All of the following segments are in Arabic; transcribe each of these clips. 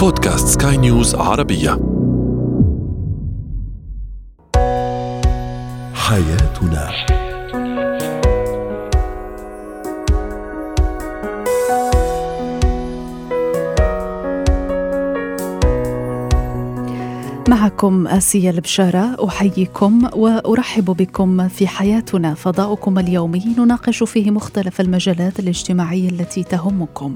بودكاست سكاي نيوز عربية. حياتنا. معكم آسيا البشارة أحييكم وأرحب بكم في حياتنا. فضاؤكم اليومي نناقش فيه مختلف المجالات الاجتماعية التي تهمكم.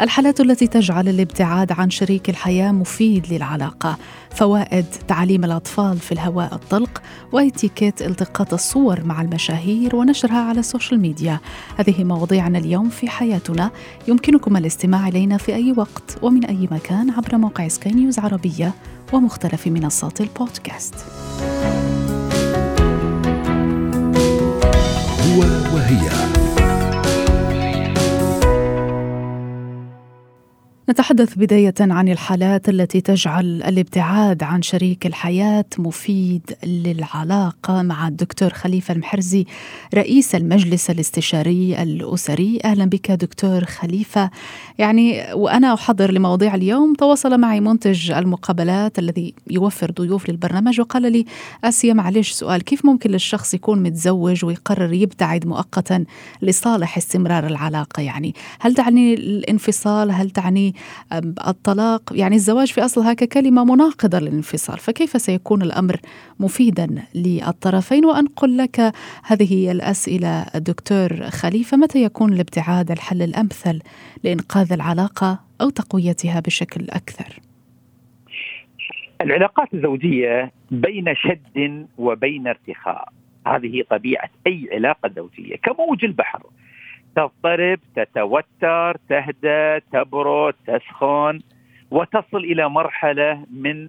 الحالات التي تجعل الابتعاد عن شريك الحياة مفيد للعلاقة. فوائد تعليم الأطفال في الهواء الطلق وإتيكيت التقاط الصور مع المشاهير ونشرها على ال social media. هذه مواضيعنا اليوم في حياتنا. يمكنكم الاستماع إلينا في أي وقت ومن أي مكان عبر موقع سكاي نيوز عربية ومختلف منصات البودكاست. هو وهي. نتحدث بداية عن الحالات التي تجعل الابتعاد عن شريك الحياة مفيد للعلاقة مع الدكتور خليفة المحرزي رئيس المجلس الاستشاري الأسري. أهلا بك دكتور خليفة. يعني وأنا أحضر لمواضيع اليوم. تواصل معي منتج المقابلات الذي يوفر ضيوف للبرنامج وقال لي آسيا معلش سؤال كيف ممكن للشخص يكون متزوج ويقرر يبتعد مؤقتا لصالح استمرار العلاقة يعني؟ هل تعني الانفصال؟ هل تعني الطلاق يعني الزواج في أصلها ككلمة مناقضة للانفصال فكيف سيكون الأمر مفيدا للطرفين؟ وأنقل لك هذه الأسئلة دكتور خليفة متى يكون الابتعاد الحل الأمثل لإنقاذ العلاقة أو تقويتها بشكل أكثر؟ العلاقات الزوجية بين شد وبين ارتخاء هذه طبيعة أي علاقة زوجية كموج البحر. تضطرب تتوتر تهدى تبرد تسخن وتصل إلى مرحلة من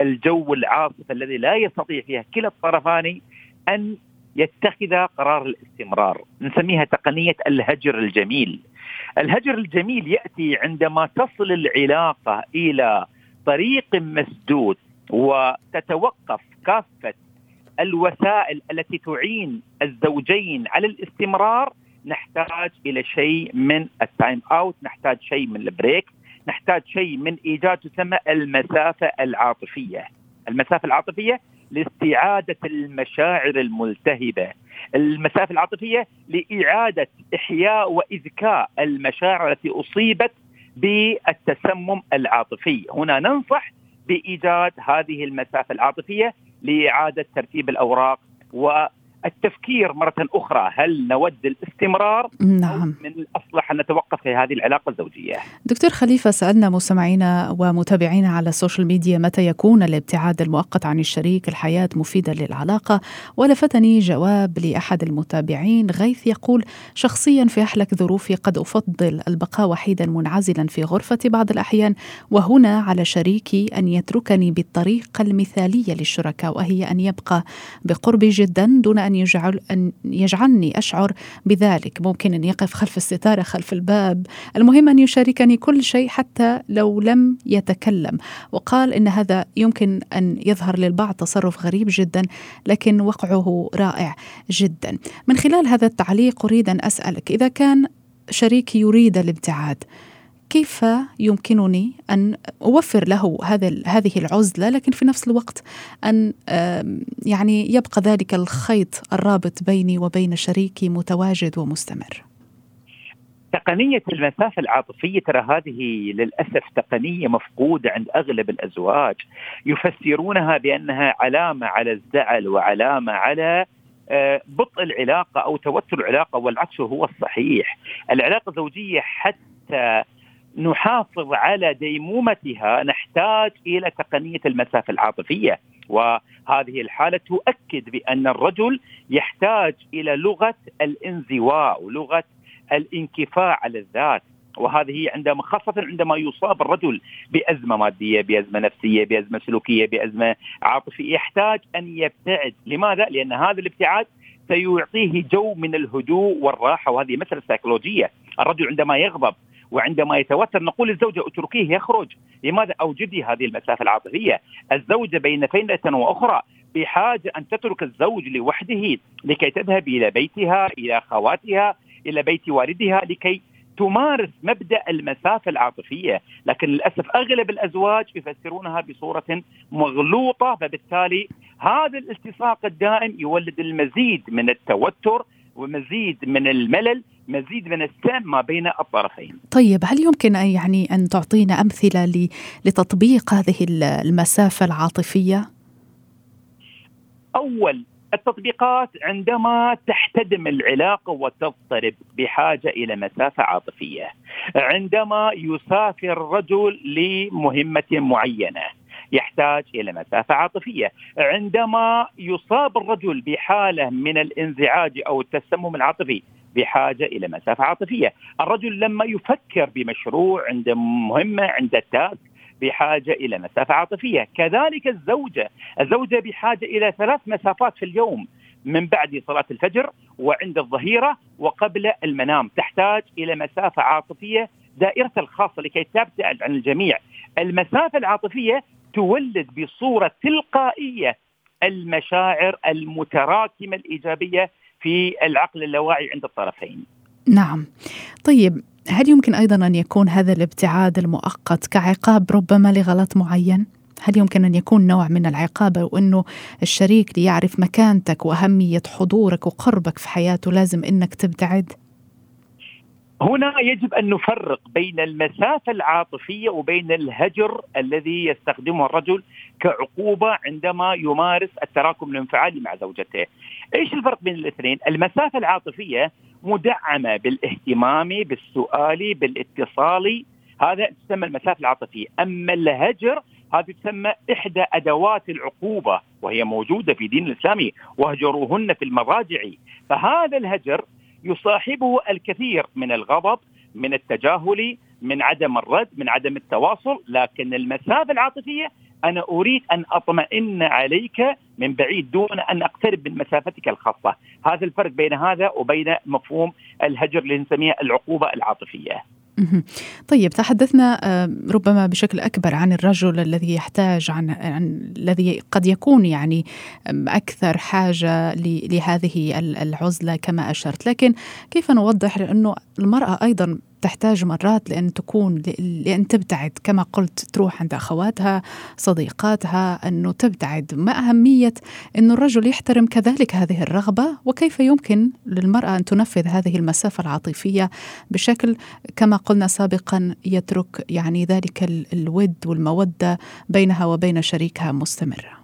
الجو العاصف الذي لا يستطيع فيها كلا الطرفان أن يتخذ قرار الاستمرار. نسميها تقنية الهجر الجميل. الهجر الجميل يأتي عندما تصل العلاقة إلى طريق مسدود وتتوقف كافة الوسائل التي تعين الزوجين على الاستمرار نحتاج إلى شيء من ال time out، نحتاج شيء من ال break، نحتاج شيء من إيجاد تسمى المسافة العاطفية. المسافة العاطفية لاستعادة المشاعر الملتهبة. المسافة العاطفية لإعادة إحياء واذكاء المشاعر التي أصيبت بالتسمم العاطفي، هنا ننصح بإيجاد هذه المسافة العاطفية لإعادة ترتيب الأوراق و التفكير مرة أخرى هل نود الاستمرار؟ نعم. من الأصلح أن نتوقف في هذه العلاقة الزوجية. دكتور خليفة سألنا مستمعينا ومتابعينا على ال social media متى يكون الابتعاد المؤقت عن الشريك الحياة مفيدة للعلاقة. ولفتني جواب لأحد المتابعين غيث يقول شخصيا في أحلك ظروفي قد أفضل البقاء وحيدا منعزلا في غرفتي بعض الأحيان وهنا على شريكي أن يتركني بالطريقة المثالية للشركاء وهي أن يبقى بقربي جدا دون أن أن يجعل أن يجعلني أشعر بذلك. ممكن أن يقف خلف الستارة خلف الباب. المهم أن يشاركني كل شيء حتى لو لم يتكلم. وقال إن هذا يمكن أن يظهر للبعض تصرف غريب جدا لكن وقعه رائع جدا. من خلال هذا التعليق أريد أن أسألك إذا كان شريكي يريد الابتعاد كيف يمكنني أن أوفر له هذا هذه العزلة لكن في نفس الوقت أن يعني يبقى ذلك الخيط الرابط بيني وبين شريكي متواجد ومستمر. تقنية المسافة العاطفية ترى هذه للأسف تقنية مفقودة عند أغلب الأزواج يفسرونها بأنها علامة على الزعل وعلامة على آه، بطء العلاقة أو توتر العلاقة والعكس هو الصحيح العلاقة الزوجية حتى نحافظ على ديمومتها نحتاج إلى تقنية المسافة العاطفية. وهذه الحالة تؤكد بأن الرجل يحتاج إلى لغة الانزواء ولغة الانكفاء على الذات. وهذه عندما خاصة عندما يصاب الرجل بأزمة مادية بأزمة نفسية بأزمة سلوكية بأزمة عاطفية يحتاج أن يبتعد. لماذا؟ لأن هذا الابتعاد سيعطيه جو من الهدوء والراحة. وهذه مسألة سيكولوجية. الرجل عندما يغضب وعندما يتوتر نقول للزوجة اتركيه يخرج. لماذا أوجدي هذه المسافة العاطفية؟ الزوجة بين فينة وأخرى بحاجة أن تترك الزوج لوحده لكي تذهب إلى بيتها إلى خواتها إلى بيت والدها لكي تمارس مبدأ المسافة العاطفية، لكن للأسف أغلب الأزواج يفسرونها بصورة مغلوطة فبالتالي هذا الالتصاق الدائم يولد المزيد من التوتر ومزيد من الملل مزيد من السام ما بين الطرفين طيب هل يمكن أن يعني أن تعطينا أمثلة لتطبيق هذه المسافة العاطفية؟ أول التطبيقات عندما تحتدم العلاقة وتضطرب بحاجة إلى مسافة عاطفية عندما يسافر الرجل لمهمة معينة يحتاج إلى مسافة عاطفية، عندما يصاب الرجل بحالة من الانزعاج أو التسمم العاطفي بحاجة إلى مسافة عاطفية، الرجل لما يفكر بمشروع عند مهمة عند تاسك بحاجة إلى مسافة عاطفية، كذلك الزوجة، الزوجة بحاجة إلى ثلاث مسافات في اليوم من بعد صلاة الفجر وعند الظهيرة وقبل المنام، تحتاج إلى مسافة عاطفية دائرة الخاصة لكي تبتعد عن الجميع. المسافة العاطفية تولد بصورة تلقائية المشاعر المتراكمة الإيجابية في العقل اللاواعي عند الطرفين نعم طيب هل يمكن أيضا أن يكون هذا الابتعاد المؤقت كعقاب ربما لغلط معين؟ هل يمكن أن يكون نوع من العقاب وانه الشريك ليعرف مكانتك وأهمية حضورك وقربك في حياته لازم إنك تبتعد؟ هنا يجب أن نفرق بين المسافة العاطفية وبين الهجر الذي يستخدمه الرجل كعقوبة عندما يمارس التراكم الانفعالي مع زوجته. إيش الفرق بين الاثنين؟ المسافة العاطفية مدعمة بالاهتمام، بالسؤال، بالاتصال، هذا تسمى المسافة العاطفية، أما الهجر هذه تسمى إحدى أدوات العقوبة وهي موجودة في دين الاسلامي واهجروهن في المضاجع، فهذا الهجر يصاحبه الكثير من الغضب من التجاهل من عدم الرد من عدم التواصل. لكن المسافه العاطفية أنا أريد أن أطمئن عليك من بعيد دون أن أقترب من مسافتك الخاصة. هذا الفرق بين هذا وبين مفهوم الهجر اللي نسميه العقوبة العاطفية. طيب تحدثنا آه، ربما بشكل أكبر عن الرجل الذي يحتاج عن, عن الذي قد يكون يعني أكثر حاجة لهذه العزلة كما أشرت، لكن كيف نوضح لأنه المرأة أيضا تحتاج مرات لأن تكون لأن تبتعد. كما قلت تروح عند أخواتها صديقاتها أنه تبتعد. ما أهمية أن الرجل يحترم كذلك هذه الرغبة؟ وكيف يمكن للمرأة أن تنفذ هذه المسافة العاطفية بشكل كما قلنا سابقا يترك يعني ذلك الود والمودة بينها وبين شريكها مستمرة؟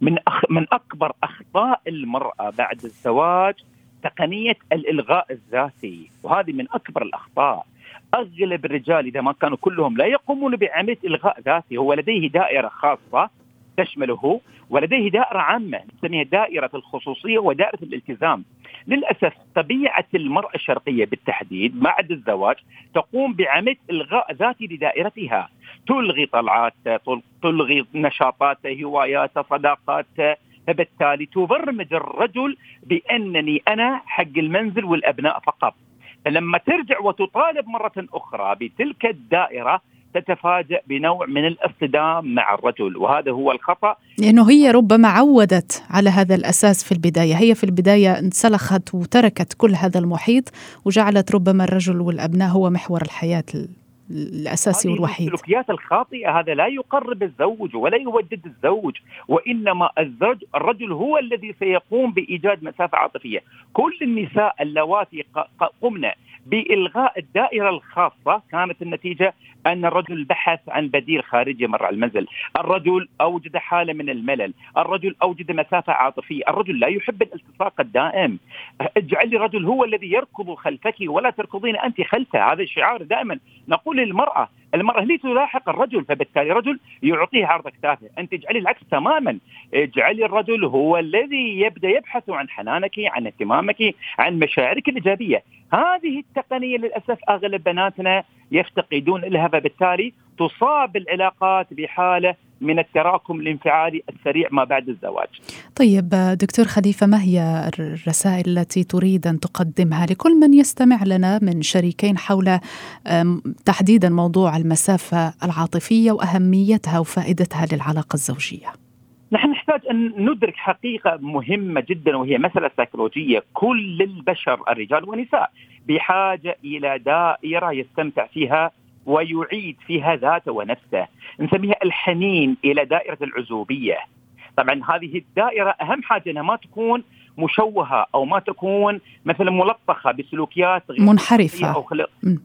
من أخ من أكبر أخطاء المرأة بعد الزواج تقنية الإلغاء الذاتي. وهذه من أكبر الأخطاء. أغلب الرجال إذا ما كانوا كلهم لا يقومون بعملية إلغاء ذاتي. هو لديه دائرة خاصة تشمله ولديه دائرة عامة نسميها دائرة الخصوصية ودائرة الالتزام. للأسف طبيعة المرأة الشرقية بالتحديد بعد الزواج تقوم بعملية إلغاء ذاتي لدائرتها. تلغي طلعات تلغي نشاطات هوايات صداقات فبالتالي تبرمج الرجل بأنني أنا حق المنزل والأبناء فقط. فلما ترجع وتطالب مرة أخرى بتلك الدائرة تتفاجأ بنوع من الاصطدام مع الرجل. وهذا هو الخطأ. لأنه هي ربما عودت على هذا الأساس في البداية. هي في البداية انسلخت وتركت كل هذا المحيط وجعلت ربما الرجل والأبناء هو محور الحياة الأساسي والوحيد. السلوكيات الخاطئة هذا لا يقرب الزوج ولا يودد الزوج وإنما الزوج الرجل هو الذي سيقوم بإيجاد مسافة عاطفية. كل النساء اللواتي قمنا بإلغاء الدائرة الخاصة كانت النتيجة أن الرجل بحث عن بديل خارجي مر على المنزل، الرجل أوجد حالة من الملل، الرجل أوجد مسافة عاطفية، الرجل لا يحب الالتصاق الدائم، اجعلي الرجل هو الذي يركض خلفك ولا تركضين أنت خلفه، هذا الشعار دائما. نقول للمرأة. المرأة هي تلاحق الرجل فبالتالي الرجل يعطيه عرض اكتافه أنت اجعلي العكس تماما. اجعلي الرجل هو الذي يبدأ يبحث عن حنانك عن اهتمامك عن مشاعرك الإيجابية. هذه التقنية للأسف أغلب بناتنا يفتقدون لها فبالتالي تصاب العلاقات بحالة من التراكم الانفعالي السريع ما بعد الزواج. طيب دكتور خليفة ما هي الرسائل التي تريد أن تقدمها لكل من يستمع لنا من شريكين حول تحديدا موضوع المسافة العاطفية وأهميتها وفائدتها للعلاقة الزوجية؟ نحن نحتاج أن ندرك حقيقة مهمة جدا وهي مسألة سيكولوجيه، كل البشر الرجال والنساء بحاجة إلى دائرة يستمتع فيها ويعيد فيها ذاته ونفسه، نسميها الحنين إلى دائرة العزوبية. طبعا هذه الدائرة أهم حاجة إنها ما تكون مشوهة أو ما تكون مثلا ملطخة بسلوكيات غير منحرفة. أو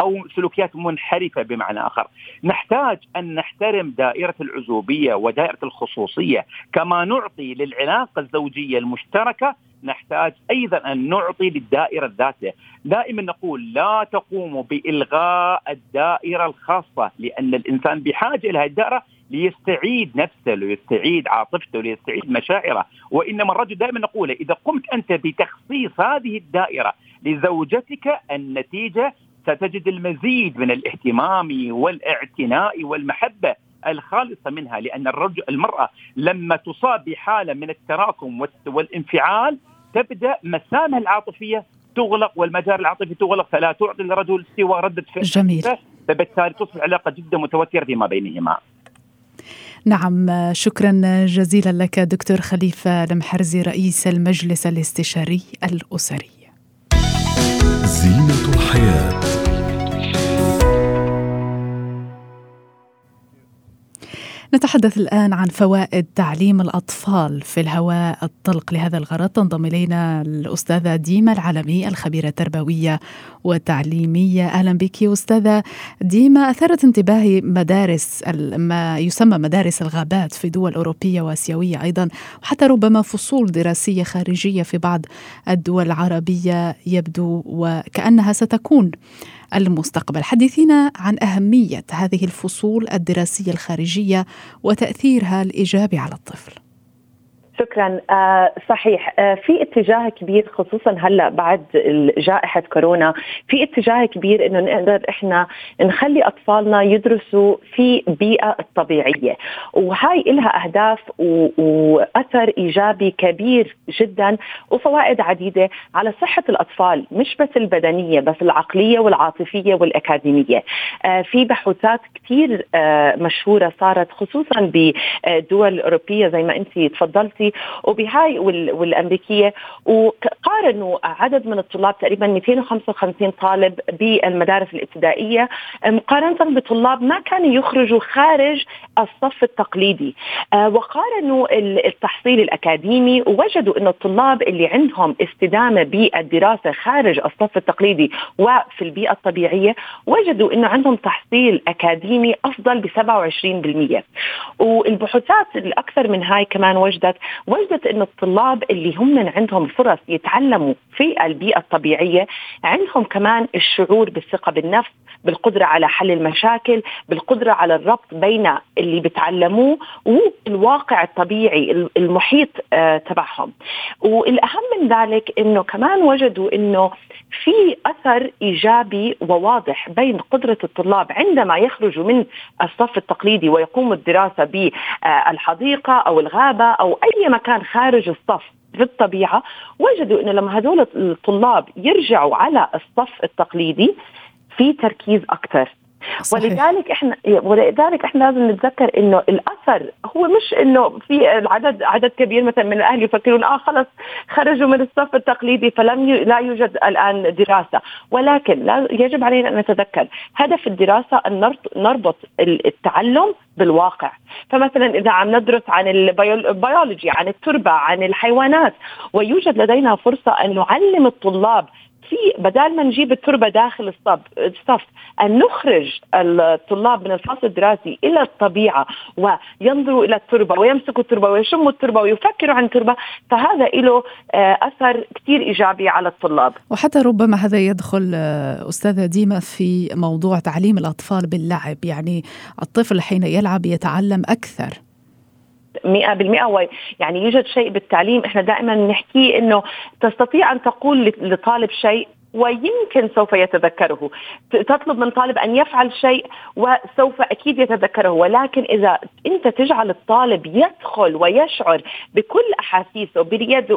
أو سلوكيات منحرفة بمعنى آخر، نحتاج أن نحترم دائرة العزوبية ودائرة الخصوصية كما نعطي للعلاقة الزوجية المشتركة نحتاج أيضا أن نعطي للدائرة ذاته، دائما نقول لا تقوم بإلغاء الدائرة الخاصة لأن الإنسان بحاجة إلى الدائرة ليستعيد نفسه ليستعيد عاطفته ليستعيد مشاعره. وإنما الرجل دائما نقول إذا قمت أنت بتخصيص هذه الدائرة لزوجتك النتيجة ستجد المزيد من الاهتمام والإعتناء والمحبة. الخالصة منها لأن الرجل المرأة لما تصاب بحالة من التراكم والانفعال تبدأ مسامها العاطفية تغلق والمجال العاطفي تغلق فلا تعطي الرجل سوى ردة فعل جميل فبالتالي تصبح العلاقه جدا متوترة فيما بينهما. نعم شكرا جزيلا لك دكتور خليفة المحرزي رئيس المجلس الاستشاري الأسري. زينة الحياة نتحدث الآن عن فوائد تعليم الأطفال في الهواء الطلق لهذا الغرض. تنضم إلينا الأستاذة ديما العالمي الخبيرة التربوية والتعليمية. أهلا بك أستاذة ديما. أثارت انتباهي مدارس ما يسمى مدارس الغابات في دول أوروبية وآسيوية أيضا وحتى ربما فصول دراسية خارجية في بعض الدول العربية يبدو وكأنها ستكون المستقبل. حدثينا عن أهمية هذه الفصول الدراسية الخارجية وتأثيرها الإيجابي على الطفل. شكرا. آه صحيح. آه في اتجاه كبير خصوصا هلأ بعد جائحة كورونا في اتجاه كبير إنه نقدر إحنا نخلي أطفالنا يدرسوا في بيئة الطبيعية. وهاي لها أهداف وأثر إيجابي كبير جدا وفوائد عديدة على صحة الأطفال مش بس البدنية بس العقلية والعاطفية والأكاديمية. آه في بحوثات كثير آه، مشهورة صارت خصوصا بالدول الاوروبيه زي ما انت تفضلتي الفرنسي وبهاي والأمريكية وقارنوا عدد من الطلاب تقريبا 255 طالب بالمدارس الابتدائية. مقارنة بطلاب ما كانوا يخرجوا خارج الصف التقليدي. آه، وقارنوا التحصيل الأكاديمي ووجدوا انه الطلاب اللي عندهم استدامة بالدراسة خارج الصف التقليدي وفي البيئة الطبيعية وجدوا إنه عندهم تحصيل أكاديمي أفضل ب 27% والبحوثات الأكثر من هاي كمان وجدت وجدت أن الطلاب اللي هم عندهم فرص يتعلموا في البيئة الطبيعية عندهم كمان الشعور بالثقة بالنفس بالقدرة على حل المشاكل بالقدرة على الربط بين اللي بتعلموه والواقع الطبيعي المحيط آه تبعهم. والأهم من ذلك أنه كمان وجدوا أنه في أثر إيجابي وواضح بين قدرة الطلاب عندما يخرجوا من الصف التقليدي ويقوموا الدراسة بالحديقة أو الغابة أو أي مكان خارج الصف في الطبيعة وجدوا أنه لما هذول الطلاب يرجعوا على الصف التقليدي في تركيز أكثر. صحيح. ولذلك إحنا ولذلك إحنا لازم نتذكر إنه الأثر هو مش إنه في العدد عدد كبير مثلا من الأهل يفكرون آه خلص خرجوا من الصف التقليدي فلم ي... لا يوجد الآن دراسة ولكن لا يجب علينا أن نتذكر هدف الدراسة أن نربط التعلم بالواقع فمثلا إذا عم ندرس عن البيولوجي عن التربة عن الحيوانات ويوجد لدينا فرصة أن نعلم الطلاب في بدل ما نجيب التربة داخل الصف الصف أن نخرج الطلاب من الفصل الدراسي إلى الطبيعة وينظروا إلى التربة ويمسكوا التربة ويشموا التربة ويفكروا عن التربة فهذا له آه، أثر كثير إيجابي على الطلاب. وحتى ربما هذا يدخل آه، أستاذة ديما في موضوع تعليم الأطفال باللعب يعني الطفل حين يلعب يتعلم أكثر. 100% يعني يوجد شيء بالتعليم. إحنا دائما نحكيه إنه تستطيع أن تقول لطالب شيء ويمكن سوف يتذكره. تطلب من طالب أن يفعل شيء وسوف أكيد يتذكره. ولكن إذا انت تجعل الطالب يدخل ويشعر بكل أحاسيسه باليد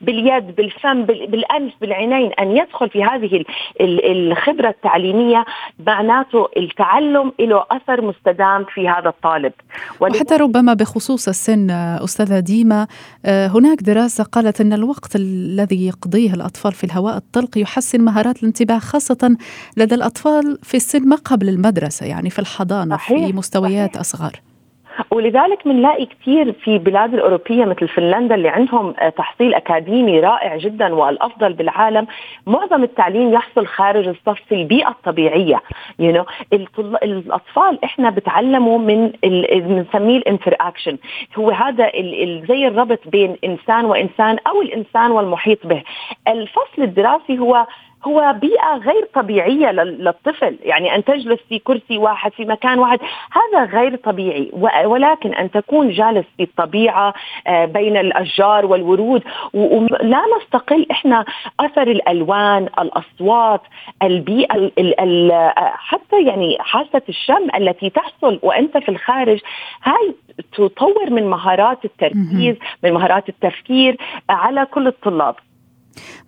باليد بالفم بالأنف بالعينين أن يدخل في هذه الخبرة التعليمية معناته التعلم له أثر مستدام في هذا الطالب وحتى ربما بخصوص السن أستاذة ديما آه، هناك دراسة قالت أن الوقت الذي يقضيه الأطفال في الهواء الطلق يحسن مهارات الانتباه خاصة لدى الأطفال في السن ما قبل المدرسة يعني في الحضانة صحيح. في مستويات صحيح. أصغر ولذلك بنلاقي كثير في بلاد الأوروبية مثل فنلندا اللي عندهم آه، تحصيل أكاديمي رائع جدا والأفضل بالعالم. معظم التعليم يحصل خارج الصف في البيئة الطبيعية. يو you know, الأطفال إحنا بتعلموا من بنسميه ال interaction هو هذا زي الربط بين إنسان وإنسان أو الإنسان والمحيط به. الفصل الدراسي هو هو بيئة غير طبيعية للطفل. يعني أن تجلس في كرسي واحد في مكان واحد هذا غير طبيعي. ولكن أن تكون جالس في الطبيعة آه، بين الأشجار والورود. ولا نستقل إحنا أثر الألوان الأصوات البيئة حتى يعني حاسة الشم التي تحصل وأنت في الخارج. هاي تطور من مهارات التركيز من مهارات التفكير على كل الطلاب.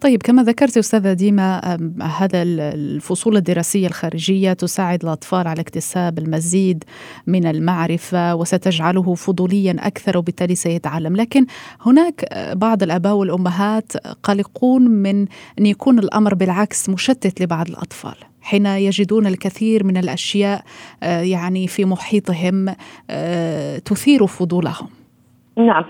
طيب كما ذكرت أستاذة ديما هذا الفصول الدراسية الخارجية تساعد الأطفال على اكتساب المزيد من المعرفة وستجعله فضوليا أكثر وبالتالي سيتعلم، لكن هناك بعض الآباء والأمهات قلقون من أن يكون الأمر بالعكس مشتت لبعض الأطفال. حين يجدون الكثير من الأشياء يعني في محيطهم تثير فضولهم. نعم.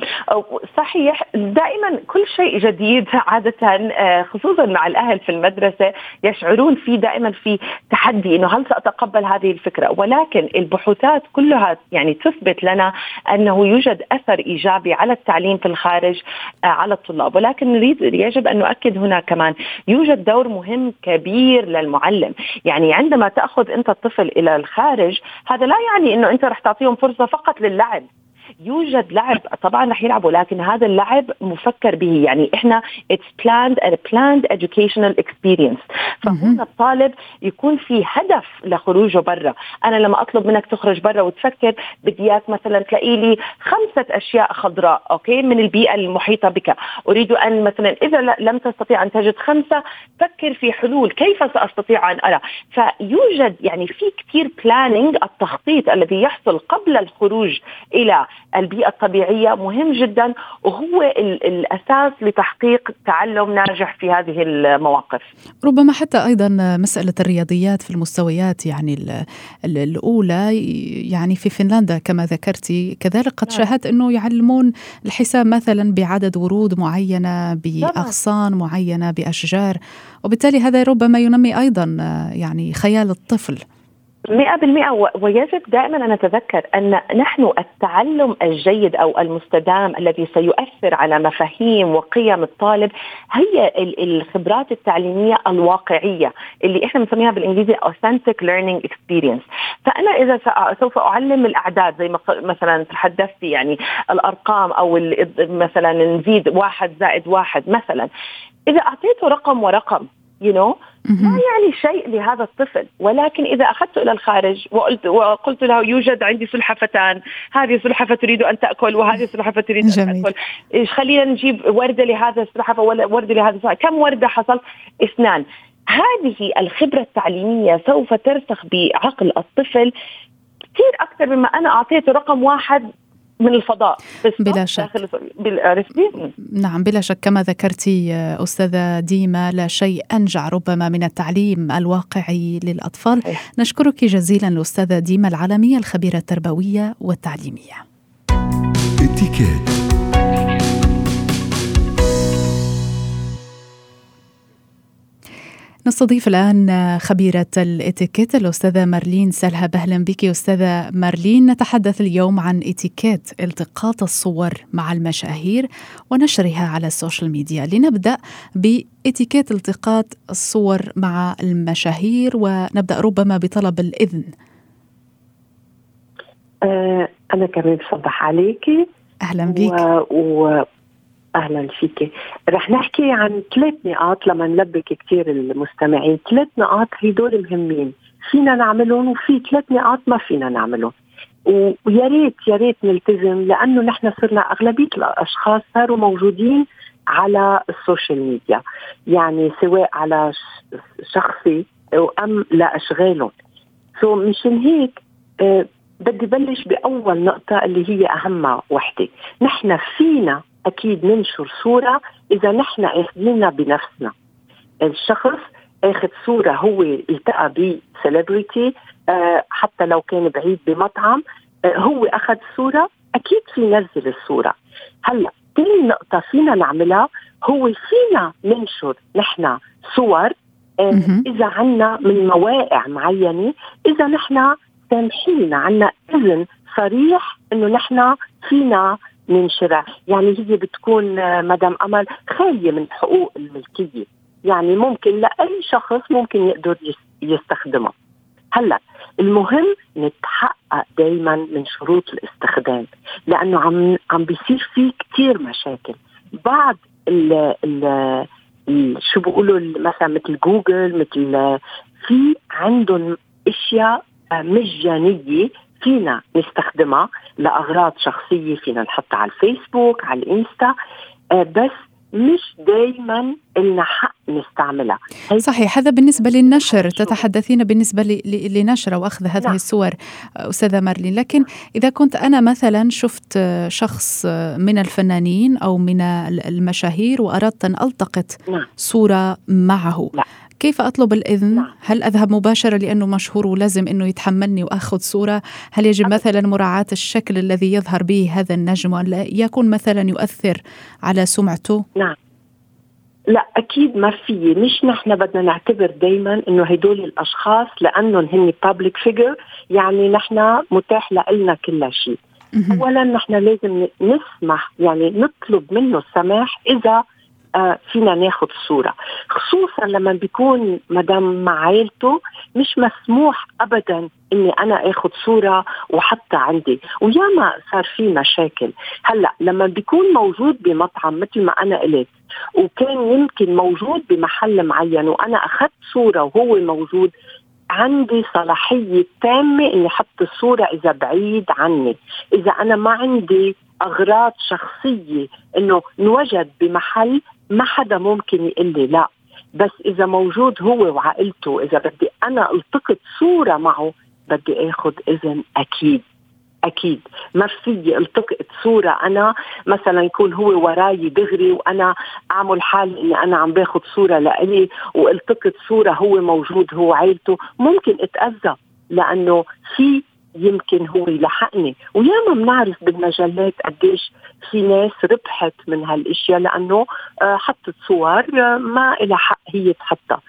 صحيح دائما كل شيء جديد عادة آه، خصوصا مع الأهل في المدرسة يشعرون في دائما في تحدي أنه هل سأتقبل هذه الفكرة؟ ولكن البحوثات كلها يعني تثبت لنا أنه يوجد أثر إيجابي على التعليم في الخارج آه، على الطلاب. ولكن نريد يجب أن نؤكد هنا كمان يوجد دور مهم كبير للمعلم. يعني عندما تأخذ أنت الطفل إلى الخارج هذا لا يعني أنه أنت رح تعطيهم فرصة فقط للعب. يوجد لعب طبعا رح يلعبوا لكن هذا اللعب مفكر به. يعني إحنا it's planned and planned educational experience. فهنا الطالب يكون في هدف لخروجه برا. أنا لما أطلب منك تخرج برا وتفكر بدي إياك مثلا تلاقي لي خمسة أشياء خضراء okay من البيئة المحيطة بك. أريد أن مثلا إذا لم تستطيع أن تجد خمسة فكر في حلول كيف سأستطيع أن أرى. فيوجد يعني في كثير planning التخطيط الذي يحصل قبل الخروج إلى البيئة الطبيعية مهم جدا وهو الأساس لتحقيق تعلم ناجح في هذه المواقف. ربما حتى أيضا مسألة الرياضيات في المستويات يعني الأولى يعني في فنلندا كما ذكرتي كذلك قد نعم. شاهدت أنه يعلمون الحساب مثلا بعدد ورود معينة بأغصان معينة بأشجار وبالتالي هذا ربما ينمي أيضا يعني خيال الطفل. مئة بالمئة. ويجب دائما أن نتذكر أن نحن التعلم الجيد أو المستدام الذي سيؤثر على مفاهيم وقيم الطالب هي الخبرات التعليمية الواقعية اللي إحنا بنسميها بالإنجليزي authentic learning experience. فأنا إذا سوف أعلم الأعداد زي مثلا تحدثتي يعني الأرقام أو مثلا نزيد واحد زائد واحد مثلا. إذا أعطيته رقم ورقم you know? ما يعني شيء لهذا الطفل. ولكن إذا أخذته إلى الخارج وقلت وقلت له يوجد عندي سلحفتان هذه سلحفة تريد أن تأكل وهذه سلحفة تريد جميل. ان تأكل. إيش خلينا نجيب وردة لهذا السلحفة ولا وردة لهذا السلحفة. كم وردة حصل؟ اثنان. هذه الخبرة التعليمية سوف ترسخ بعقل الطفل كثير أكثر مما أنا أعطيته رقم واحد من الفضاء. بلا شك. نعم بلا شك. كما ذكرتي أستاذة ديما لا شيء أنجع ربما من التعليم الواقعي للأطفال. أيه. نشكرك جزيلا الأستاذة ديما العالمية الخبيرة التربوية والتعليمية. اتكاد. نستضيف الآن خبيرة الإتيكيت الأستاذة مارلين سلهب. أهلا بك أستاذة مارلين. نتحدث اليوم عن إتيكيت التقاط الصور مع المشاهير ونشرها على ال social media. لنبدأ بإتيكيت التقاط الصور مع المشاهير ونبدأ ربما بطلب الإذن. أه أنا كمان بصبح عليكي. أهلا بك. و... أهلا فيك. رح نحكي عن ثلاث نقاط لما نلبي كثير المستمعين. ثلاث نقاط هدول مهمين. فينا نعملهم وفي ثلاث نقاط ما فينا نعملهم. ويا ريت يا ريت نلتزم لأنه نحن صرنا أغلبية الأشخاص صاروا موجودين على ال social media. يعني سواء على شخصي أم لاشغالهم so مشان هيك أه بدي بلش بأول نقطة اللي هي أهم وحدة. نحن فينا أكيد ننشر صورة إذا نحن اخذينها بنفسنا. الشخص أخذ صورة هو التقى بسليبرتي آه حتى لو كان بعيد بمطعم آه هو أخذ صورة أكيد في نزل الصورة. هلا ثاني نقطة فينا نعملها هو فينا ننشر نحن صور آه إذا عنا من مواقع معينة إذا نحن سامحينا عنا إذن صريح إنه نحن فينا ننشرها يعني هي بتكون آه، مدام أمل خالية من حقوق الملكية. يعني ممكن لأي شخص ممكن يقدر يستخدمها. هلأ المهم نتحقق دائما من شروط الاستخدام لأنه عم عم بيصير في كثير مشاكل. بعض ال ال شو بيقولوا مثلا مثل جوجل مثل في عندهم أشياء مجانية فينا نستخدمها لأغراض شخصية فينا نحطها على الفيسبوك على الإنستا آه، بس مش دائما لنا حق نستعملها صحيح هذا بالنسبة للنشر تتحدثين بالنسبة لنشر أو أخذ هذه نعم. الصور أستاذة مارلين لكن إذا كنت أنا مثلا شفت شخص من الفنانين أو من المشاهير وأردت أن ألتقط نعم. صورة معه لا. كيف أطلب الإذن؟ نعم. هل أذهب مباشرة لأنه مشهور ولازم أنه يتحملني وأخذ صورة؟ هل يجب مثلا مراعاة الشكل الذي يظهر به هذا النجم ولا يكون مثلا يؤثر على سمعته؟ نعم لا أكيد ما في مش نحن بدنا نعتبر دائما إنه هدول الأشخاص لأنهم هن بابليك فيجر يعني نحن متاح لنا كل شيء اولا نحن لازم نسمح يعني نطلب منه السماح إذا فينا ناخذ صورة. خصوصا لما بيكون مدام مع عائلته مش مسموح أبدا إني أنا آخذ صورة وحطها عندي. وياما صار في مشاكل. هلأ لما بيكون موجود بمطعم مثل ما أنا قلت وكان يمكن موجود بمحل معين وأنا أخذت صورة وهو موجود عندي صلاحية تامة إني أحط الصورة إذا بعيد عني. إذا أنا ما عندي أغراض شخصية إنه نوجد بمحل ما حدا ممكن يقول لي لا. بس إذا موجود هو وعائلته إذا بدي أنا ألتقط صورة معه بدي آخذ إذن أكيد. أكيد. ما في ألتقط صورة أنا مثلا يكون هو وراي دغري وأنا أعمل حال إني أنا عم باخذ صورة لإلي وألتقط صورة هو موجود هو عائلته. ممكن أتأذى لأنه في يمكن هو يلحقني. وياما بنعرف بالمجلات قديش في ناس ربحت من هالأشياء لأنه آه، حطت صور آه، ما لها حق هي تحطها.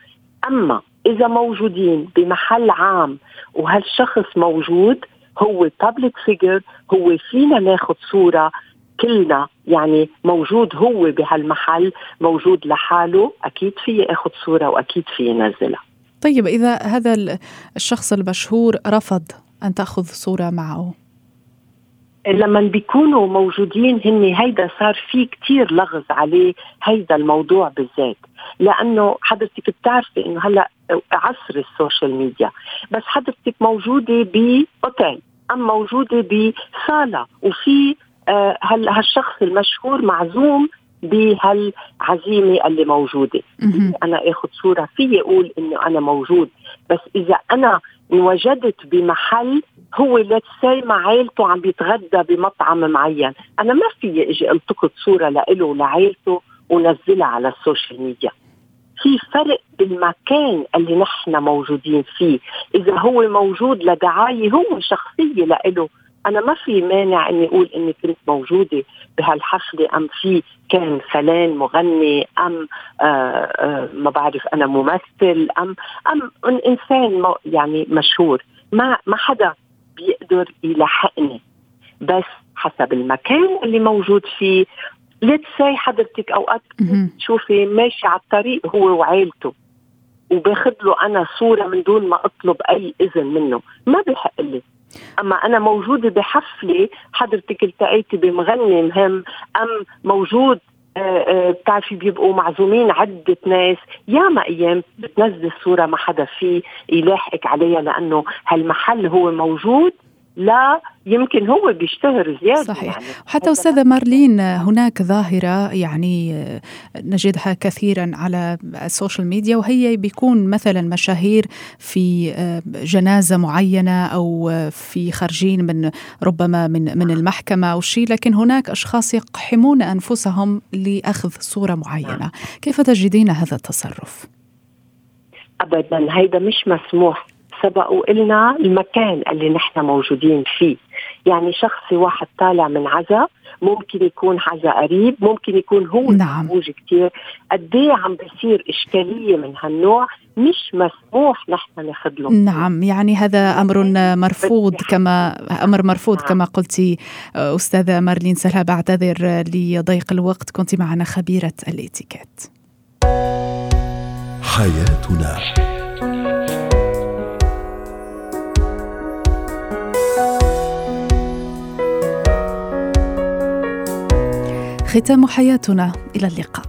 أما إذا موجودين بمحل عام وهالشخص موجود هو بابليك فيجر هو فينا ناخذ صورة كلنا يعني موجود هو بهالمحل موجود لحاله أكيد في اخذ صورة وأكيد في نزلها طيب إذا هذا الشخص المشهور رفض أن تأخذ صورة معه. لما بيكونوا موجودين هن هيدا صار في كتير لغط عليه هيدا الموضوع بالذات. لأنه حضرتك بتعرفي إنه هلأ عصر ال social media. بس حضرتك موجودة بأوتيل أم موجودة بصالة. وفي آه هالشخص المشهور معزوم بهالعزيمة اللي موجودة. أنا آخذ صورة في أقول إنه أنا موجود بس إذا أنا انوجدت بمحل هو let's say مع عائلته عم بيتغدى بمطعم معين. أنا ما في إجي ألتقط صورة لإله ولعائلته ونزلها على ال social media. في فرق بالمكان اللي نحن موجودين فيه. إذا هو موجود لدعاية هو شخصية لإله أنا ما في مانع إني أقول إني كنت موجودة بهالحفلة أم في كان فلان مغني أم آآ آه، آآ آه، ما بعرف أنا ممثل أم أم إنسان يعني مشهور. ما ما حدا بيقدر يلحقني. بس حسب المكان اللي موجود فيه. let's say حضرتك أوقات تشوفي ماشي على الطريق هو وعائلته وباخذ له أنا صورة من دون ما أطلب أي إذن منه. ما بحق لي. أما أنا موجودة بحفلة حضرتك التقيتي بمغني مهم أم موجود آه، آه، بتعرفي بيبقوا معزومين عدة ناس ياما أيام بتنزل صورة ما حدا فيه يلاحقك عليها لأنه هالمحل هو موجود لا يمكن هو بيشتهر زيادة صحيح. يعني. حتى أستاذة مارلين هناك ظاهرة يعني نجدها كثيرا على السوشيال ميديا وهي بيكون مثلا مشاهير في جنازة معينة أو في خارجين من ربما من من المحكمة أو شيء لكن هناك أشخاص يقحمون أنفسهم لأخذ صورة معينة. نعم. كيف تجدين هذا التصرف؟ ابدا هيدا مش مسموح. سبق وقلنا المكان اللي نحن موجودين فيه. يعني شخصي واحد طالع من عزا ممكن يكون عزا قريب ممكن يكون هو نعم. موجود كثير قد إيه عم بيصير إشكالية من هالنوع مش مسموح نحن ناخذ له. نعم يعني هذا أمر مرفوض كما أمر مرفوض نعم. كما قلتي أستاذة مارلين سلها بعتذر لضيق الوقت كنت معنا خبيرة الإتيكيت. حياتنا. ختام حياتنا. إلى اللقاء.